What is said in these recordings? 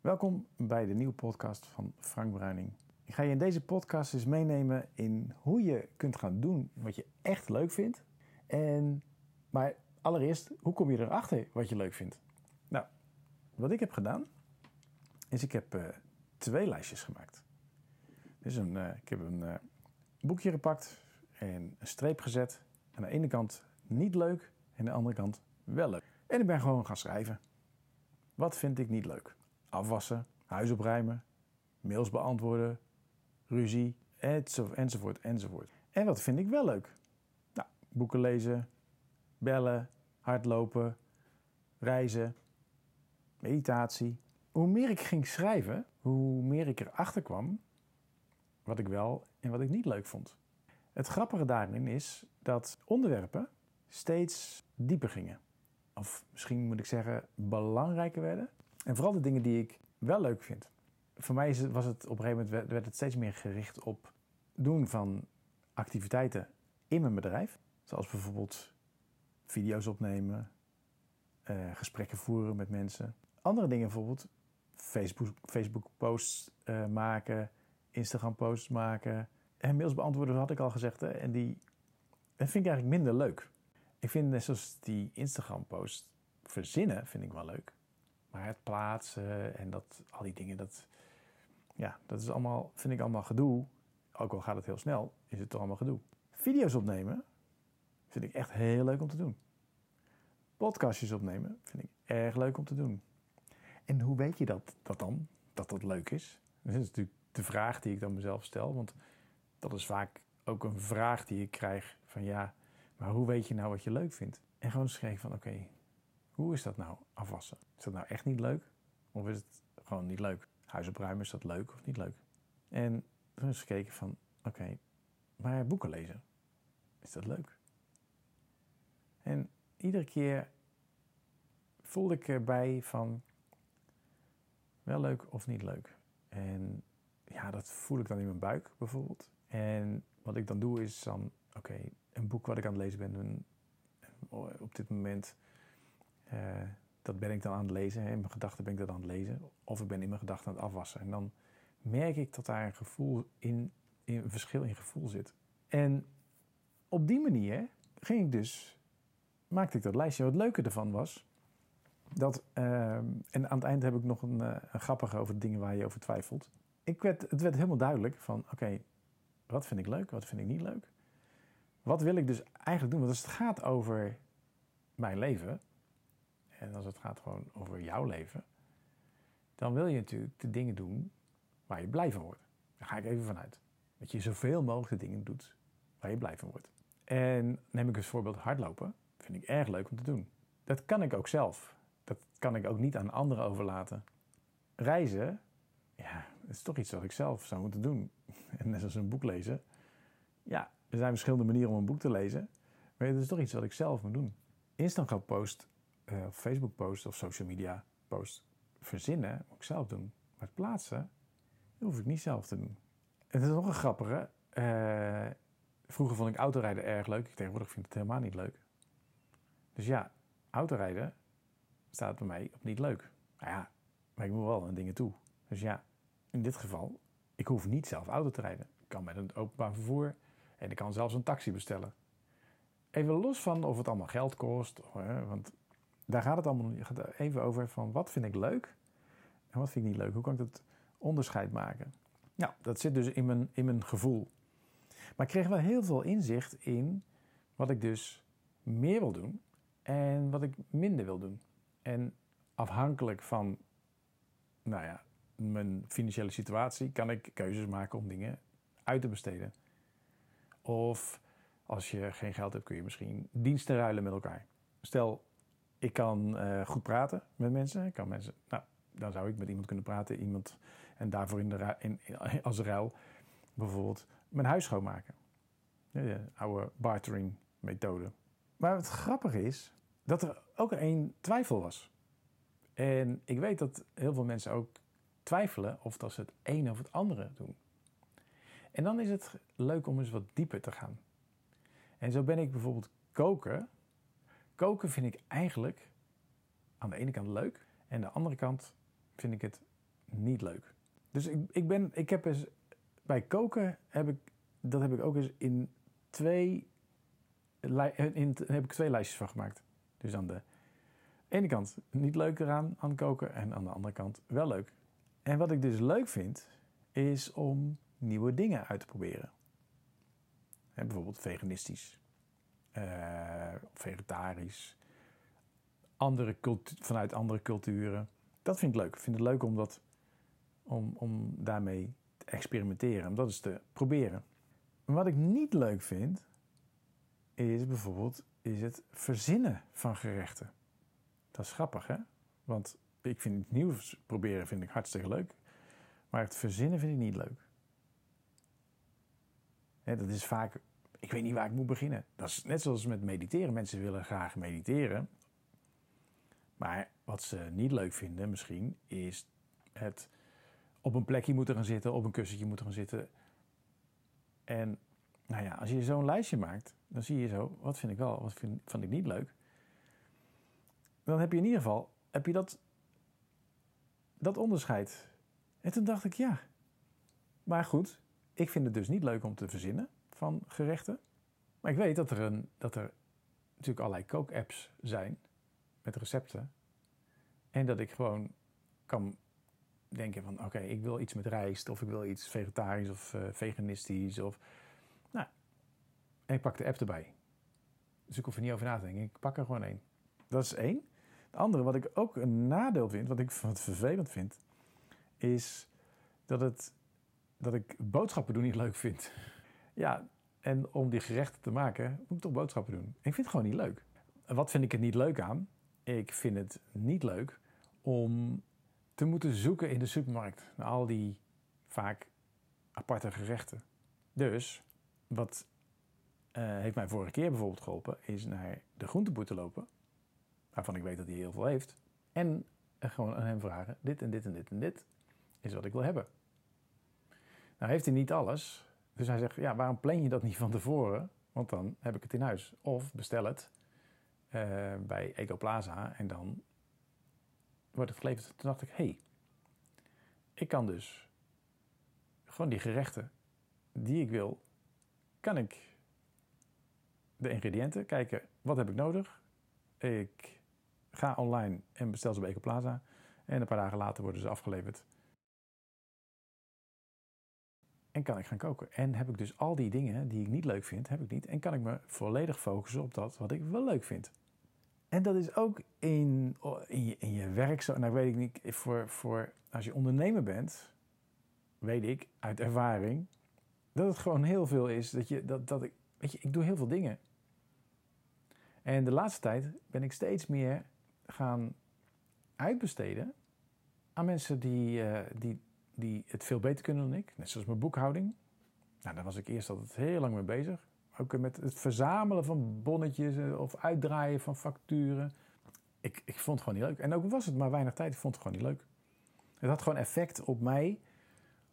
Welkom bij de nieuwe podcast van Frank Bruining. Ik ga je in deze podcast eens meenemen in hoe je kunt gaan doen wat je echt leuk vindt. En, maar allereerst, hoe kom je erachter wat je leuk vindt? Nou, wat ik heb gedaan, is ik heb uh, twee lijstjes gemaakt. Dus een, uh, ik heb een uh, boekje gepakt en een streep gezet. Aan de ene kant niet leuk en aan de andere kant wel leuk. En ik ben gewoon gaan schrijven. Wat vind ik niet leuk? Afwassen, huis opruimen, mails beantwoorden, ruzie, enzovoort, enzovoort. En wat vind ik wel leuk? Nou, boeken lezen, bellen, hardlopen, reizen, meditatie. Hoe meer ik ging schrijven, hoe meer ik erachter kwam wat ik wel en wat ik niet leuk vond. Het grappige daarin is dat onderwerpen steeds dieper gingen. Of misschien moet ik zeggen belangrijker werden. En vooral de dingen die ik wel leuk vind. Voor mij was het op een gegeven moment werd het steeds meer gericht op doen van activiteiten in mijn bedrijf. Zoals bijvoorbeeld video's opnemen, uh, gesprekken voeren met mensen. Andere dingen bijvoorbeeld Facebook, Facebook posts uh, maken, Instagram posts maken. En mails beantwoorden, dat had ik al gezegd. Hè? En die dat vind ik eigenlijk minder leuk. Ik vind net zoals die Instagram post verzinnen, vind ik wel leuk. Maar het plaatsen en dat, al die dingen, dat, ja, dat is allemaal, vind ik allemaal gedoe. Ook al gaat het heel snel, is het toch allemaal gedoe. Video's opnemen vind ik echt heel leuk om te doen. Podcastjes opnemen vind ik erg leuk om te doen. En hoe weet je dat, dat dan, dat dat leuk is? Dat is natuurlijk de vraag die ik dan mezelf stel. Want dat is vaak ook een vraag die ik krijg van ja, maar hoe weet je nou wat je leuk vindt? En gewoon kijken van oké, hoe is dat nou afwassen? Is dat nou echt niet leuk? Of is het gewoon niet leuk? Huis opruimen, is dat leuk of niet leuk? En toen eens gekeken van oké, maar boeken lezen, is dat leuk? En iedere keer voelde ik erbij van wel leuk of niet leuk. En ja, dat voel ik dan in mijn buik bijvoorbeeld. En wat ik dan doe is dan, oké, een boek wat ik aan het lezen ben, op dit moment, uh, dat ben ik dan aan het lezen. In mijn gedachten ben ik dat aan het lezen. Of ik ben in mijn gedachten aan het afwassen. En dan merk ik dat daar een gevoel in, in een verschil in gevoel zit. En op die manier ging ik dus, maakte ik dat lijstje. Wat leuker ervan was, dat, uh, en aan het eind heb ik nog een, een grappige over dingen waar je over twijfelt. Ik werd, het werd helemaal duidelijk van, oké, wat vind ik leuk, wat vind ik niet leuk? Wat wil ik dus eigenlijk doen? Want als het gaat over mijn leven, en als het gaat gewoon over jouw leven, dan wil je natuurlijk de dingen doen waar je blij van wordt. Daar ga ik even vanuit. Dat je zoveel mogelijk de dingen doet waar je blij van wordt. En neem ik als voorbeeld hardlopen, vind ik erg leuk om te doen. Dat kan ik ook zelf. Dat kan ik ook niet aan anderen overlaten. Reizen ja, het is toch iets wat ik zelf zou moeten doen. En net als een boek lezen. Ja, er zijn verschillende manieren om een boek te lezen. Maar het is toch iets wat ik zelf moet doen. Instagram post, uh, Facebook post of social media post verzinnen, moet ik zelf doen. Maar het plaatsen, dat hoef ik niet zelf te doen. En het is nog een grappige. Uh, vroeger vond ik autorijden erg leuk. Tegenwoordig vind ik het helemaal niet leuk. Dus ja, autorijden staat bij mij op niet leuk. Nou ja, maar ik moet wel aan dingen toe. Dus ja, in dit geval, ik hoef niet zelf auto te rijden. Ik kan met een openbaar vervoer en ik kan zelfs een taxi bestellen. Even los van of het allemaal geld kost, want daar gaat het allemaal even over van wat vind ik leuk en wat vind ik niet leuk. Hoe kan ik dat onderscheid maken? Nou, dat zit dus in mijn, in mijn gevoel. Maar ik kreeg wel heel veel inzicht in wat ik dus meer wil doen en wat ik minder wil doen. En afhankelijk van, nou ja, mijn financiële situatie kan ik keuzes maken om dingen uit te besteden. Of als je geen geld hebt, kun je misschien diensten ruilen met elkaar. Stel, ik kan uh, goed praten met mensen. Ik kan mensen, nou, dan zou ik met iemand kunnen praten. Iemand, en daarvoor in de, in, als ruil bijvoorbeeld mijn huis schoonmaken. De oude bartering methode. Maar het grappige is dat er ook één twijfel was. En ik weet dat heel veel mensen ook twijfelen of dat ze het een of het andere doen. En dan is het leuk om eens wat dieper te gaan. En zo ben ik bijvoorbeeld koken. Koken vind ik eigenlijk aan de ene kant leuk. En aan de andere kant vind ik het niet leuk. Dus ik, ik ben, ik heb eens, bij koken heb ik, dat heb ik ook eens in twee, in, heb ik twee lijstjes van gemaakt. Dus aan de ene kant niet leuk eraan aan koken en aan de andere kant wel leuk. En wat ik dus leuk vind, is om nieuwe dingen uit te proberen. En bijvoorbeeld veganistisch, uh, vegetarisch, andere vanuit andere culturen. Dat vind ik leuk. Ik vind het leuk om, dat, om, om daarmee te experimenteren, om dat eens te proberen. Maar wat ik niet leuk vind, is bijvoorbeeld is het verzinnen van gerechten. Dat is grappig, hè? Want ik vind het nieuws proberen vind ik hartstikke leuk. Maar het verzinnen vind ik niet leuk. dat is vaak, ik weet niet waar ik moet beginnen. Dat is net zoals met mediteren. Mensen willen graag mediteren. Maar wat ze niet leuk vinden misschien, is het op een plekje moeten gaan zitten, op een kussentje moeten gaan zitten. En nou ja, als je zo'n lijstje maakt, dan zie je zo, wat vind ik wel, wat vind, vind ik niet leuk. Dan heb je in ieder geval, heb je dat, dat onderscheid. En toen dacht ik, ja, maar goed, ik vind het dus niet leuk om te verzinnen van gerechten. Maar ik weet dat er, een, dat er natuurlijk allerlei kookapps zijn met recepten. En dat ik gewoon kan denken van oké, ik wil iets met rijst of ik wil iets vegetarisch of uh, veganistisch. Of, nou, en ik pak de app erbij. Dus ik hoef er niet over na te denken. Ik pak er gewoon één. Dat is één. De andere, wat ik ook een nadeel vind, wat ik wat vervelend vind, is dat, het, dat ik boodschappen doen niet leuk vind. Ja, en om die gerechten te maken, moet ik toch boodschappen doen. ik vind het gewoon niet leuk. wat vind ik er niet leuk aan? Ik vind het niet leuk om te moeten zoeken in de supermarkt naar al die vaak aparte gerechten. Dus wat uh, heeft mij vorige keer bijvoorbeeld geholpen, is naar de groenteboer te lopen, waarvan ik weet dat hij heel veel heeft, en gewoon aan hem vragen: dit en dit en dit en dit is wat ik wil hebben. Nou heeft hij niet alles, dus hij zegt: ja, waarom plan je dat niet van tevoren? Want dan heb ik het in huis. Of bestel het uh, bij Ecoplaza en dan wordt het geleverd. Toen dacht ik, hé, hey, ik kan dus gewoon die gerechten die ik wil, kan ik de ingrediënten kijken, wat heb ik nodig? Ik ga online en bestel ze bij Ecoplaza en een paar dagen later worden ze afgeleverd. En kan ik gaan koken. En heb ik dus al die dingen die ik niet leuk vind, heb ik niet. En kan ik me volledig focussen op dat wat ik wel leuk vind. En dat is ook in, in, je, werk zo. Nou weet ik niet, voor, voor als je ondernemer bent, weet ik uit ervaring, dat het gewoon heel veel is. Dat, je, dat, dat ik, weet je, ik doe heel veel dingen. En de laatste tijd ben ik steeds meer gaan uitbesteden aan mensen die, uh, die, die het veel beter kunnen dan ik. Net zoals mijn boekhouding. Nou, daar was ik eerst altijd heel lang mee bezig. Ook met het verzamelen van bonnetjes eh, of uitdraaien van facturen. Ik, ik vond het gewoon niet leuk. En ook was het maar weinig tijd, ik vond het gewoon niet leuk. Het had gewoon effect op mij,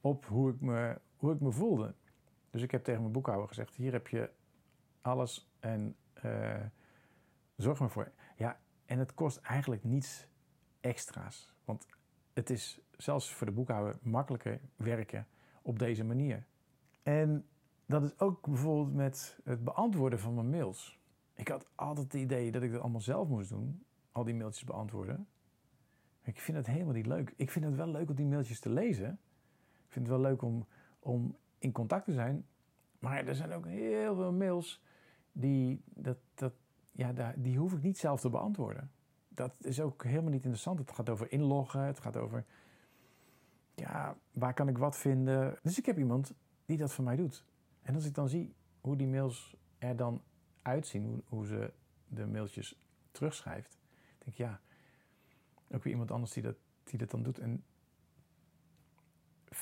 op hoe ik me, hoe ik me voelde. Dus ik heb tegen mijn boekhouder gezegd: hier heb je alles en uh, zorg maar voor. Ja, en het kost eigenlijk niets extra's. Want het is zelfs voor de boekhouder makkelijker werken op deze manier. En dat is ook bijvoorbeeld met het beantwoorden van mijn mails. Ik had altijd het idee dat ik dat allemaal zelf moest doen, al die mailtjes beantwoorden. Ik vind het helemaal niet leuk. Ik vind het wel leuk om die mailtjes te lezen. Ik vind het wel leuk om, om in contact te zijn. Maar er zijn ook heel veel mails die, dat, dat, ja, die hoef ik niet zelf te beantwoorden. Dat is ook helemaal niet interessant. Het gaat over inloggen, het gaat over ja, waar kan ik wat vinden. Dus ik heb iemand die dat voor mij doet. En als ik dan zie hoe die mails er dan uitzien, hoe, hoe ze de mailtjes terugschrijft, denk ik ja, ook weer iemand anders die dat, die dat dan doet. En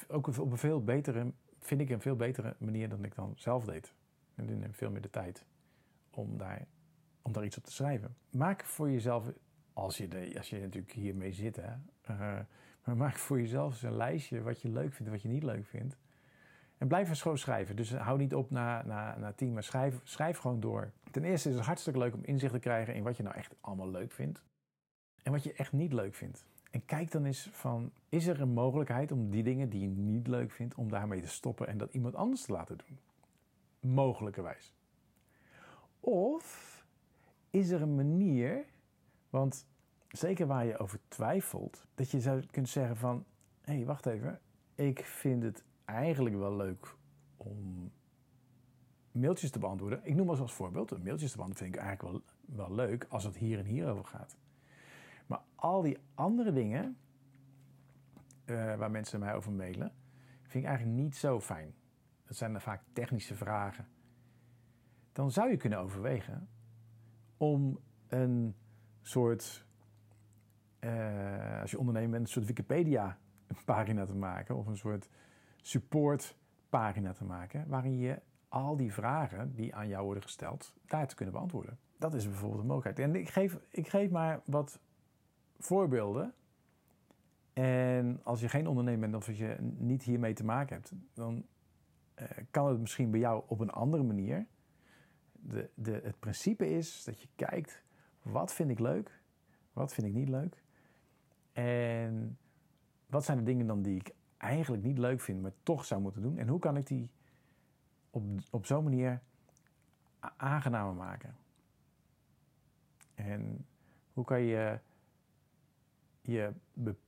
ook op een veel betere, vind ik een veel betere manier dan ik dan zelf deed. En die neemt veel meer de tijd om daar, om daar iets op te schrijven. Maak voor jezelf, als je, de, als je natuurlijk hiermee zit, hè, uh, maar maak voor jezelf eens een lijstje wat je leuk vindt wat je niet leuk vindt. En blijf eens gewoon schrijven. Dus hou niet op na, na, na tien, maar schrijf, schrijf gewoon door. Ten eerste is het hartstikke leuk om inzicht te krijgen in wat je nou echt allemaal leuk vindt. En wat je echt niet leuk vindt. En kijk dan eens van, is er een mogelijkheid om die dingen die je niet leuk vindt, om daarmee te stoppen en dat iemand anders te laten doen? Mogelijkerwijs. Of is er een manier, want zeker waar je over twijfelt, dat je zou kunnen zeggen van, hé, hey, wacht even, ik vind het eigenlijk wel leuk om mailtjes te beantwoorden. Ik noem maar als voorbeeld, mailtjes te beantwoorden vind ik eigenlijk wel, wel leuk als het hier en hier over gaat. Maar al die andere dingen uh, waar mensen mij over mailen, vind ik eigenlijk niet zo fijn. Dat zijn dan vaak technische vragen. Dan zou je kunnen overwegen om een soort, uh, als je ondernemer bent, een soort Wikipedia-pagina te maken of een soort support-pagina te maken, waarin je al die vragen die aan jou worden gesteld, daar te kunnen beantwoorden. Dat is bijvoorbeeld een mogelijkheid. En ik geef, ik geef maar wat voorbeelden. En als je geen ondernemer bent of als je niet hiermee te maken hebt, dan uh, kan het misschien bij jou op een andere manier de, de, het principe is dat je kijkt, wat vind ik leuk, wat vind ik niet leuk. En wat zijn de dingen dan die ik eigenlijk niet leuk vind, maar toch zou moeten doen. En hoe kan ik die op, op zo'n manier aangenamer maken. En hoe kan je je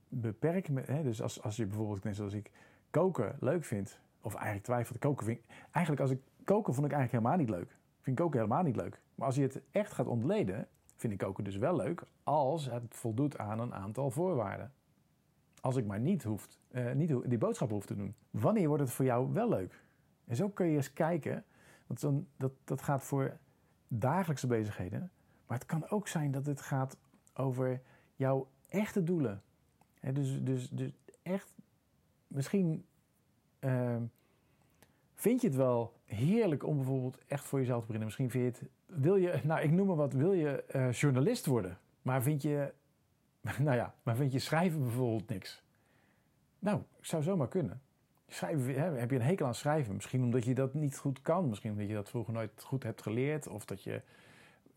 beperken hè, dus als, als je bijvoorbeeld, net zoals ik, koken leuk vindt, of eigenlijk twijfelt, koken eigenlijk als ik koken vond ik eigenlijk helemaal niet leuk. Vind koken helemaal niet leuk. Maar als je het echt gaat ontleden, vind ik koken dus wel leuk als het voldoet aan een aantal voorwaarden. Als ik maar niet, hoeft, uh, niet die boodschap hoef te doen. Wanneer wordt het voor jou wel leuk? En zo kun je eens kijken, want dan, dat, dat gaat voor dagelijkse bezigheden. Maar het kan ook zijn dat het gaat over jouw echte doelen. dus, dus, dus echt, misschien uh, vind je het wel heerlijk om bijvoorbeeld echt voor jezelf te beginnen. Misschien vind je het, wil je, nou ik noem maar wat, wil je uh, journalist worden? Maar vind je, nou ja, maar vind je schrijven bijvoorbeeld niks? Nou, zou zomaar kunnen. Schrijven, hè, heb je een hekel aan schrijven? Misschien omdat je dat niet goed kan. Misschien omdat je dat vroeger nooit goed hebt geleerd. Of dat je,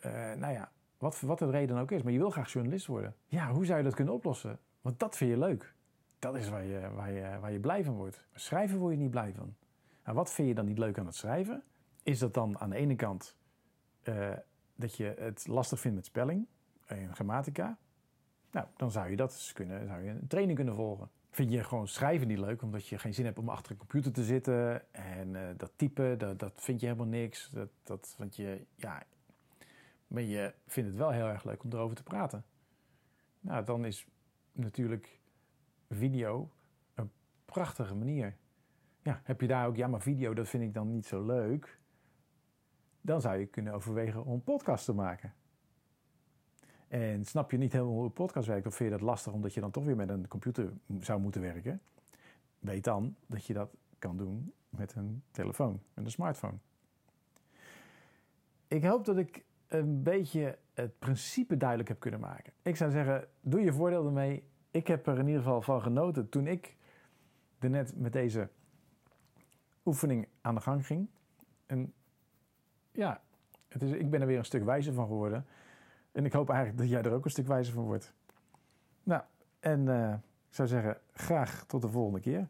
uh, nou ja, wat, wat de reden ook is. Maar je wil graag journalist worden. Ja, hoe zou je dat kunnen oplossen? Want dat vind je leuk. Dat is waar je, waar je, waar je blij van wordt. Schrijven word je niet blij van. Nou, wat vind je dan niet leuk aan het schrijven? Is dat dan aan de ene kant uh, dat je het lastig vindt met spelling en grammatica? Nou, dan zou je dat kunnen, zou je een training kunnen volgen. Vind je gewoon schrijven niet leuk omdat je geen zin hebt om achter een computer te zitten en uh, dat typen, dat, dat vind je helemaal niks. Dat, dat, want je, ja, maar je vindt het wel heel erg leuk om erover te praten. Nou, dan is natuurlijk video een prachtige manier ja, heb je daar ook, ja, maar video, dat vind ik dan niet zo leuk. Dan zou je kunnen overwegen om een podcast te maken. En snap je niet helemaal hoe een podcast werkt, of vind je dat lastig omdat je dan toch weer met een computer zou moeten werken? Weet dan dat je dat kan doen met een telefoon, met een smartphone. Ik hoop dat ik een beetje het principe duidelijk heb kunnen maken. Ik zou zeggen, doe je voordeel ermee. Ik heb er in ieder geval van genoten toen ik er net met deze oefening aan de gang ging. Ja, het is, ik ben er weer een stuk wijzer van geworden. En ik hoop eigenlijk dat jij er ook een stuk wijzer van wordt. Nou, en uh, ik zou zeggen, graag tot de volgende keer.